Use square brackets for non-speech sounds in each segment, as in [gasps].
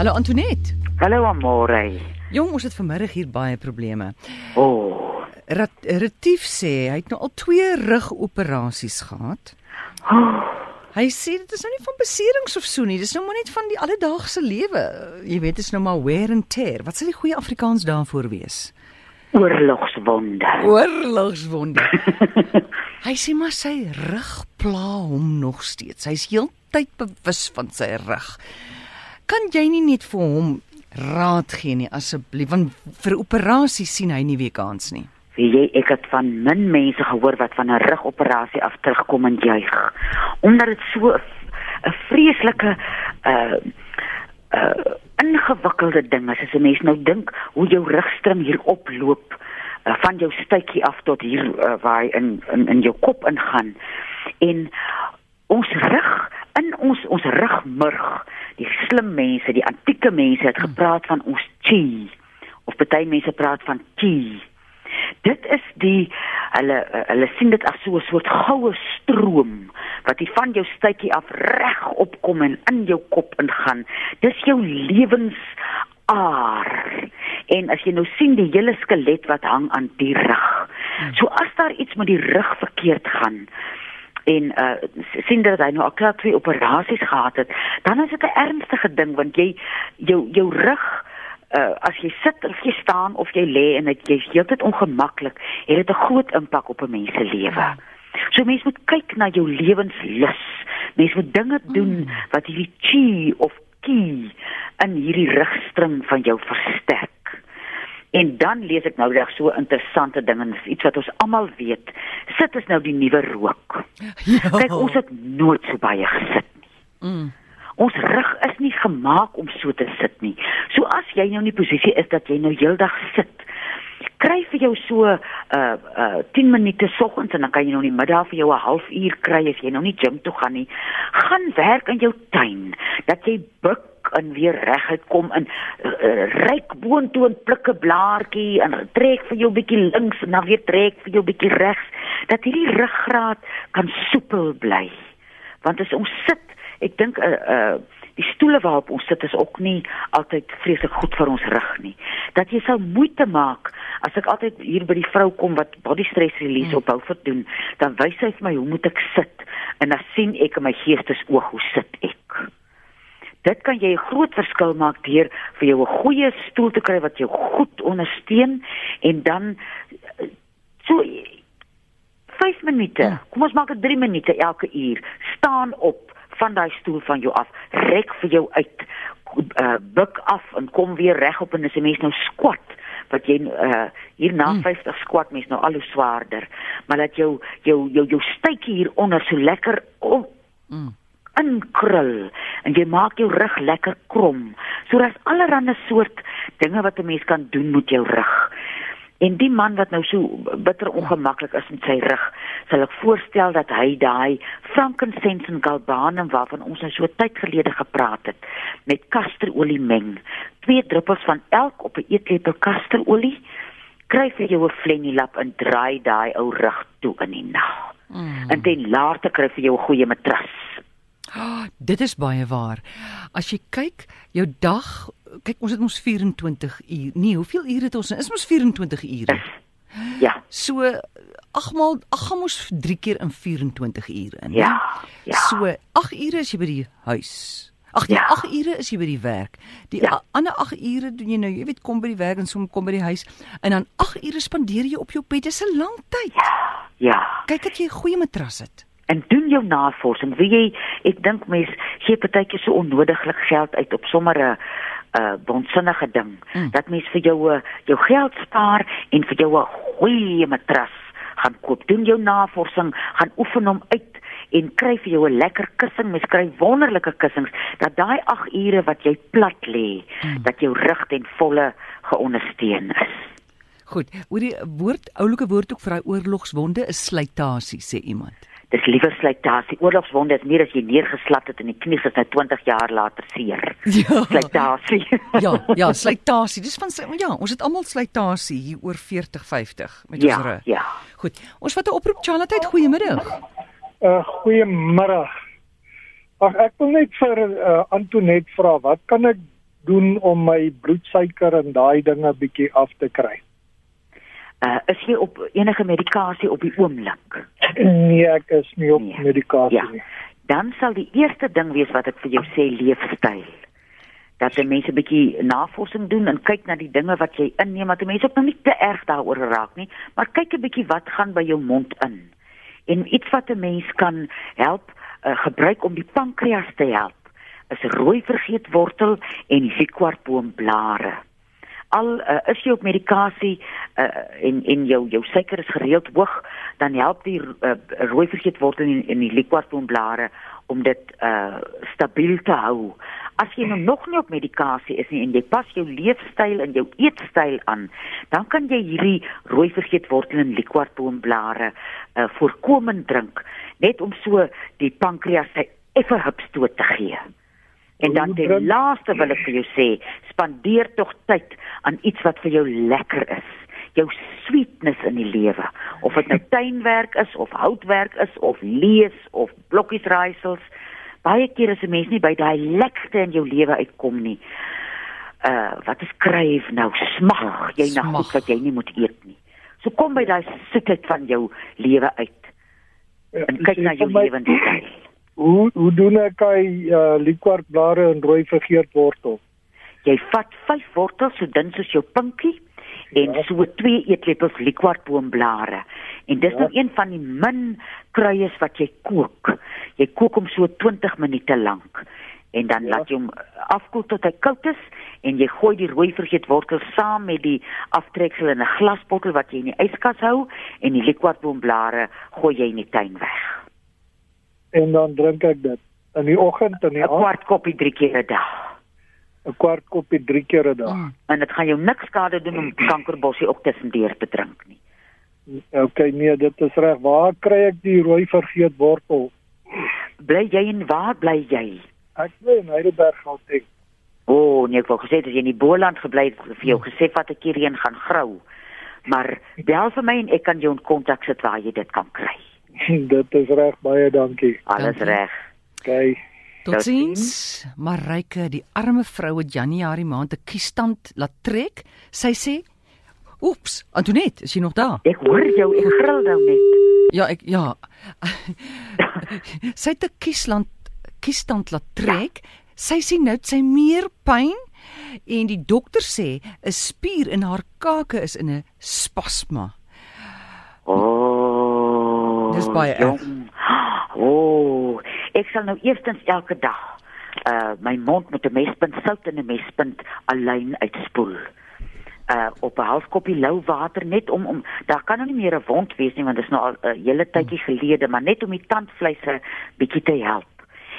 Hallo Antoinette. Hallo Amore. Jong, ons het vanmiddag hier baie probleme. O, oh. Rat, Retief sê hy het nou al twee rugoperasies gehad. oh. Hy sê dit is nou nie van beserings of so nie, dis nou maar net van die alledaagse lewe. Jy weet, dit is nou maar wear and tear. Wat sal die goeie Afrikaans daarvoor wees? oorlogswonde. Oorlogswonde. [laughs] hy sê maar sy rug pla hom nog steeds. Hy's heeltyd bewus van sy rug. Kan jy nie net vir hom raad gee nie asseblief want vir operasie sien hy nie weer kans nie. Wie jy ek het van min mense gehoor wat van 'n rugoperasie af terugkom en juig. Omdat dit so 'n vreeslike uh uh ingewikkelde ding is as 'n mens nou dink hoe jou rugstring hier oploop uh, van jou stuitjie af tot hier uh, waar hy in, in in jou kop ingaan. En ons rug in ons ons rugmurg, die slim mense, die antieke mense het gepraat van ons chi of baie mense praat van chi. Dit is die hulle hulle sien dit as so 'n soort goue stroom wat die van jou stuitjie af reg opkom en in jou kop ingaan. Dis jou lewensaar. En as jy nou sien die hele skelet wat hang aan die rug. So as daar iets met die rug verkeerd gaan en uh sien dat hy nou al klaar twee operasies gehad het, dan is dit 'n ernstige ding want jy jou jou rug uh as jy sit of jy staan of jy lê en dit jy's heeltyd ongemaklik, het dit 'n groot impak op 'n mens se lewe. So mense moet kyk na jou lewenslus. Mense moet dinge doen wat hierdie chi of ki in hierdie rugstring van jou versterk. En dan lees ek nou reg so interessante dinge, en iets wat ons almal weet. Sit is nou die nuwe rook. Ja. Kyk, ons het nooit so baie gesit nie. Mm. Ons rug is nie gemaak om so te sit nie. So as jy nou in die posisie is dat jy nou heeldag sit, kry vir jou so uh uh 10 minute soggens en dan kan jy nou in die middag vir jou 'n halfuur kry as jy nou nie gym toe gaan nie. Gaan werk in jou tuin dat jy buk en weer reguit kom in uh, ryk boontoe en pluk 'n blaartjie en trek vir jou bietjie links en dan weer trek vir jou bietjie regs dat hierdie ruggraat kan soepel bly. Want as ons sit, ek dink uh uh die stoele waarop ons sit is ook nie altyd vreeslik goed vir ons rug nie. Dat jy sal moeite maak as ek altyd hier by die vrou kom wat body stress release Hmm. op Beaufort doen, dan wys sy vir my hoe moet ek sit en dan sien ek in my geestesoog hoe sit ek. Dit kan jy 'n groot verskil maak deur vir jou 'n goeie stoel te kry wat jou goed ondersteun en dan eh, so 5 minute. Ja. Kom ons maak dit 3 minute elke uur. Staan op van daai stoel van jou af. Rek vir jou uit. Uh, buk af en kom weer regop en as 'n mens nou squat wat jy uh hier na Mm. 50 squat mens nou al hoe swaarder, maar dat jou jou jou jou stytjie hier onder so lekker om Mm. Inkrul en jy maak jou rug lekker krom. So daar's allerlei soort dinge wat 'n mens kan doen met jou rug. En die man wat nou so bitter ongemaklik is met sy rug, sal ek voorstel dat hy daai frankincense en galbanum waarvan ons nou so tyd gelede gepraat het, met kasterolie meng. Twee druppels van elk op 'n eetlepel kasterolie. Kry vir jou 'n flenilap en draai daai ou rug toe in die nag. Mm. En ten laaste kry vir jou 'n goeie matras. Dit is baie waar. As jy kyk, jou dag, kyk ons het ons 24 uur. Nee, hoeveel ure het ons? Is ons 24 ure. Ja, So ag maal, ag gaan ons 3 keer in 24 ure in. ja, ja. So 8 ure is jy by die huis. Ag Ja. 8 ure is jy by die werk. Die Ja. ander 8 ure doen jy nou, jy weet, kom by die werk en som kom by die huis en dan 8 ure spandeer jy op jou bed. Dis 'n lang tyd. ja. Kyk dat jy 'n goeie matras het. En doen jou navorsing. Wie jy ek dink mense gee partykeer so onnodiglik geld uit op sommer 'n 'n bonsinnige ding. Mm. Dat mens vir jou 'n jou geld spaar en vir jou 'n goeie matras gaan koop. Doen jou navorsing, gaan oefen hom uit en kry vir jou 'n lekker kussing. Mens kry wonderlike kussings dat daai 8 ure wat jy plat lê, Mm. dat jou rug ten volle geondersteun is. Goed, oor die woord oulike woord ook vir daai oorlogswonde is slytasie sê iemand. Dis liewer slytasie. Oorlogswonde is meer as jy neergeslat het en die knie is nou 20 jaar later seer. Ja. Slytasie. [laughs] Ja, ja, slytasie. Dis van ja, ons het almal slytasie hier oor 40, 50 met ja, ons rug. ja. Goed. Ons vat 'n oproep Charlotte, goeiemiddag. Uh goeiemiddag. Ag ek wil net vir uh, Antoinette vra, wat kan ek doen om my bloedsuiker en daai dinge bietjie af te kry? Uh is jy op enige medikasie op die oomblik? Nee, ek is nie op Nee. medikasie Ja. nie. Dan sal die eerste ding wees wat ek vir jou sê leefstyl. Dat die mense 'n bietjie navorsing doen en kyk na die dinge wat jy inneem, dat die mense ook nou nie te erg daaroor raak nie, maar kyk 'n bietjie wat gaan by jou mond in. En iets wat 'n mens kan help uh, gebruik om die pankreas te help is rooi vergeetwortel en liquorboomblare. Al uh, is jy op medikasie uh, en en jou jou suiker is gereeld hoog, dan help die uh, rooi vergeetwortel en, en die liquorboomblare om dit uh, stabiel te hou. As jy nou nog nie op medikasie is nie en jy pas jou leefstyl en jou eetstyl aan, dan kan jy hierdie rooi vergeetwortel en liquorboomblare uh, voorkomend drink net om so die pankreas 'n effe hupstoot te gee. En dan drink- laaste wil ek vir jou sê, spandeer tog tyd aan iets wat vir jou lekker is. Jou sweetness in die lewe. Of dit nou [laughs] tuinwerk is of houtwerk is of lees of blokkies raaisels. Baie keer is 'n mens nie by daai lekkerste in jou lewe uitkom nie. Uh wat is kryf nou? Smag jy na Smag. goed wat jy nie moet eet nie. So kom by daai soetheid van jou lewe uit Ja, en kyk na jou vir my, lewenstyl. Hoe hoe doen ek hy uh, liquorblare en rooi vergeetwortel? Jy vat 5 wortels so dun soos jou pinkie en Ja. so 2 eetlepels liquorboomblare. En dis Ja. nou een van die min kruies wat jy kook. Jy kook hom so 20 minute lank en dan Ja. laat jy hom afkoel tot hy koud is en jy gooi die rooi vergeetwortel saam met die aftreksel in 'n glasbottel wat jy in die yskas hou en die liquorboomblare gooi jy in die tuin weg. En dan drink ek dit in die oggend en 'n die aand, Kwart koppie drie keer 'n dag. 'n kwart koppie drie keer 'n dag. Mm. En dit gaan jou niks skade doen om kankerbossie ook tussendeur te drink nie. Okay, nee, dit is reg. Waar kry ek die rooi vergeetwortel? Bly jy en waar bly jy? Ek bly in Heidelberg Gauteng. O, oh, nee, ek wou gesê as jy in die Boland gebly het, vir jou gesê wat ek hierheen gaan grou. Maar bel vir my en ek kan jou in kontak sit waar jy dit kan kry. [laughs] dit is reg, baie dankie. Alles Dankie. reg. Okay. Totsiens, Mareike, die arme vrou het Januarie maand 'n kiesstand laat trek. Sy sê: "Oeps, Antoinette, is jy nog daar?" Ek hoor jou, ek gril nou net. Ja, ek ja. [laughs] sy het 'n kiesland kiesstand laat trek. Sy sien nou het sy meer pyn en die dokter sê 'n spier in haar kake is in 'n spasma. O. Oh, Dis baie erg. jong. O, [gasps] oh, ek sal nou eerstens elke dag uh my mond met 'n mespunt sout en 'n mespunt alleen uitspoel. uh op 'n halfkoppie lou water net om om daar kan nou nie meer 'n wond wees nie want dit is nou al 'n hele tydjie gelede maar net om die tandvleise bietjie te help.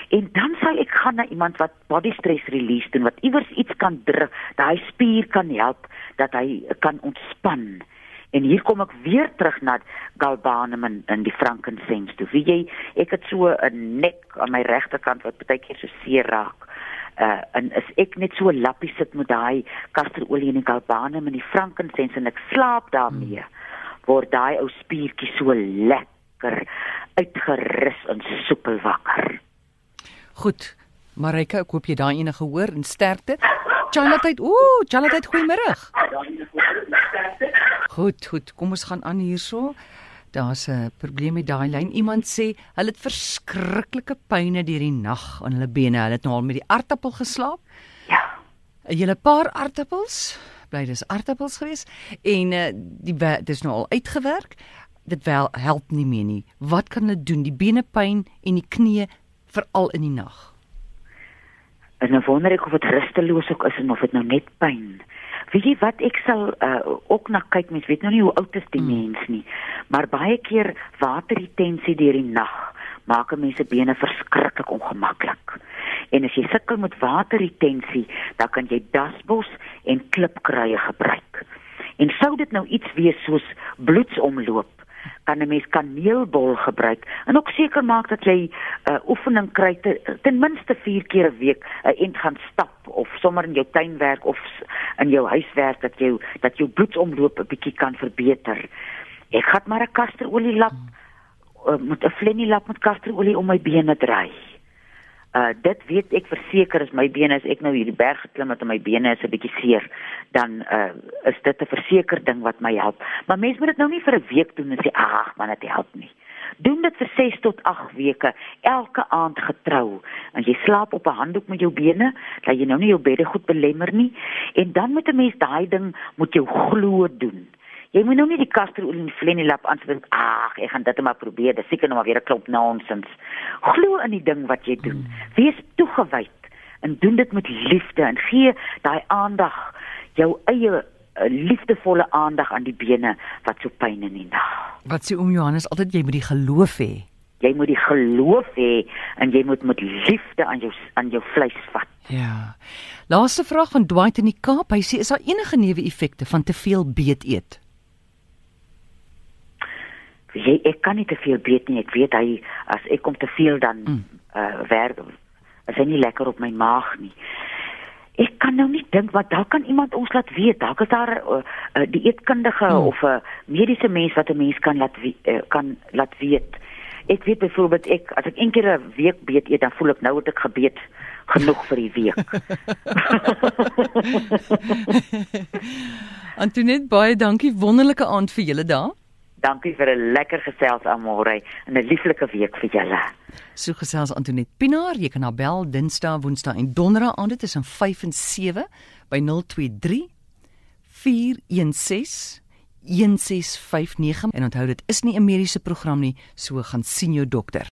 En dan sal ek gaan na iemand wat body stress release doen wat iewers iets kan druk, daai spier kan help dat hy kan ontspan. En hier kom ek weer terug na galbanum en, en die frankincense toe. Wie jy, ek het so 'n nek aan my regterkant wat baie keer so seer raak. Uh en as ek net so 'n lappie sit met daai kasterolie en die galbanum en die frankincense en ek slaap daarmee, word daai ou spiertjie so lekker uitgerus en soepel wakker. Goed. Mareike, ek hoop jy daai enige hoor en sterkte. Charlotte, ooh, Charlotte, goeiemôre. Goed, goed. Kom ons gaan aan hierso. Daar's 'n probleem met daai lyn. Iemand sê hulle het verskriklike pyne deur die nag aan hulle bene. Hulle het nou al met die aartappel geslaap. Ja. 'n Hele paar aartappels. Bly dis aartappels gewees en uh, die dis nou al uitgewerk. Dit wel help nie meer nie. Wat kan hulle doen? Die benepyn en die knie veral in die nag. En dan wonder ek of dit rusteloos ook is en of dit nou net pyn. Weet jy wat ek sal uh, ook na kyk, mens weet nou nie hoe oud is die mm. mens nie, maar baie keer waterretensie deur die nag maak 'n mens se bene verskriklik ongemaklik. En as jy sukkel met waterretensie, dan kan jy dasbos en klipkruie gebruik. En sou dit nou iets wees soos bloedsomloop, kan 'n mens kaneelbol gebruik en ook seker maak dat jy 'n uh, oefening kry te, ten minste 4 keer 'n week 'n uh, ent gaan stap of sommer in jou tuinwerk of in jou huiswerk dat jou dat jou bloedsomloop 'n bietjie kan verbeter. Ek gaan maar 'n kasterolie lap uh, met 'n flennie lap met kasterolie om my bene draai. Uh dit weet ek verseker as my bene as ek nou hierdie berg geklim het en my bene is 'n bietjie seer, dan uh is dit 'n verseker ding wat my help. Maar mense moet dit nou nie vir 'n week doen en sê ag, man dit help nie. Doen dit vir 6 tot 8 weke, elke aand getrou. En jy slaap op 'n handdoek met jou bene, dat jy nou nie jou bedde goed belemmer nie. En dan moet 'n mens daai ding moet jou glo doen. Jy moet nou nie die kasterolie en flenilap aansit. Ag, ek gaan dit net maar probeer. Dis seker nou maar weer 'n klomp nonsens. Glo in die ding wat jy doen. Wees toegewyd en doen dit met liefde en gee daai aandag, jou eie uh, liefdevolle aandag aan die bene wat so pyn in die nag. Wat sê oom Johannes altyd jy moet die geloof hê. Jy moet die geloof hê en jy moet met liefde aan jou aan jou vleis vat. Ja. Laaste vraag van Dwight in die Kaap. Hy sê is daar enige neeweffekte van te veel beet eet? Jy ek kan nie te veel weet nie. Ek weet hy as ek kom te veel dan mm. uh werk as hy nie lekker op my maag nie. Ek kan nou nie dink wat dalk kan iemand ons laat weet. Dalk is daar 'n uh, uh, dieetkundige mm. of 'n mediese mens wat 'n mens kan laat uh, kan laat weet. Ek weet byvoorbeeld ek as ek een keer 'n week beet eet, dan voel ek nou het ek gebeet genoeg vir die week. [laughs] Antoinette baie dankie wonderlike aand vir julle daar. Dankie vir 'n lekker gesels almore en 'n lieflike week vir julle. So gesels Antoinette Pinaar, jy kan haar bel Dinsdae, Woensdae en Donderdae aand tussen 5 en 7 by 023 416 1659 en onthou dit is nie 'n mediese program nie, so gaan sien jou dokter.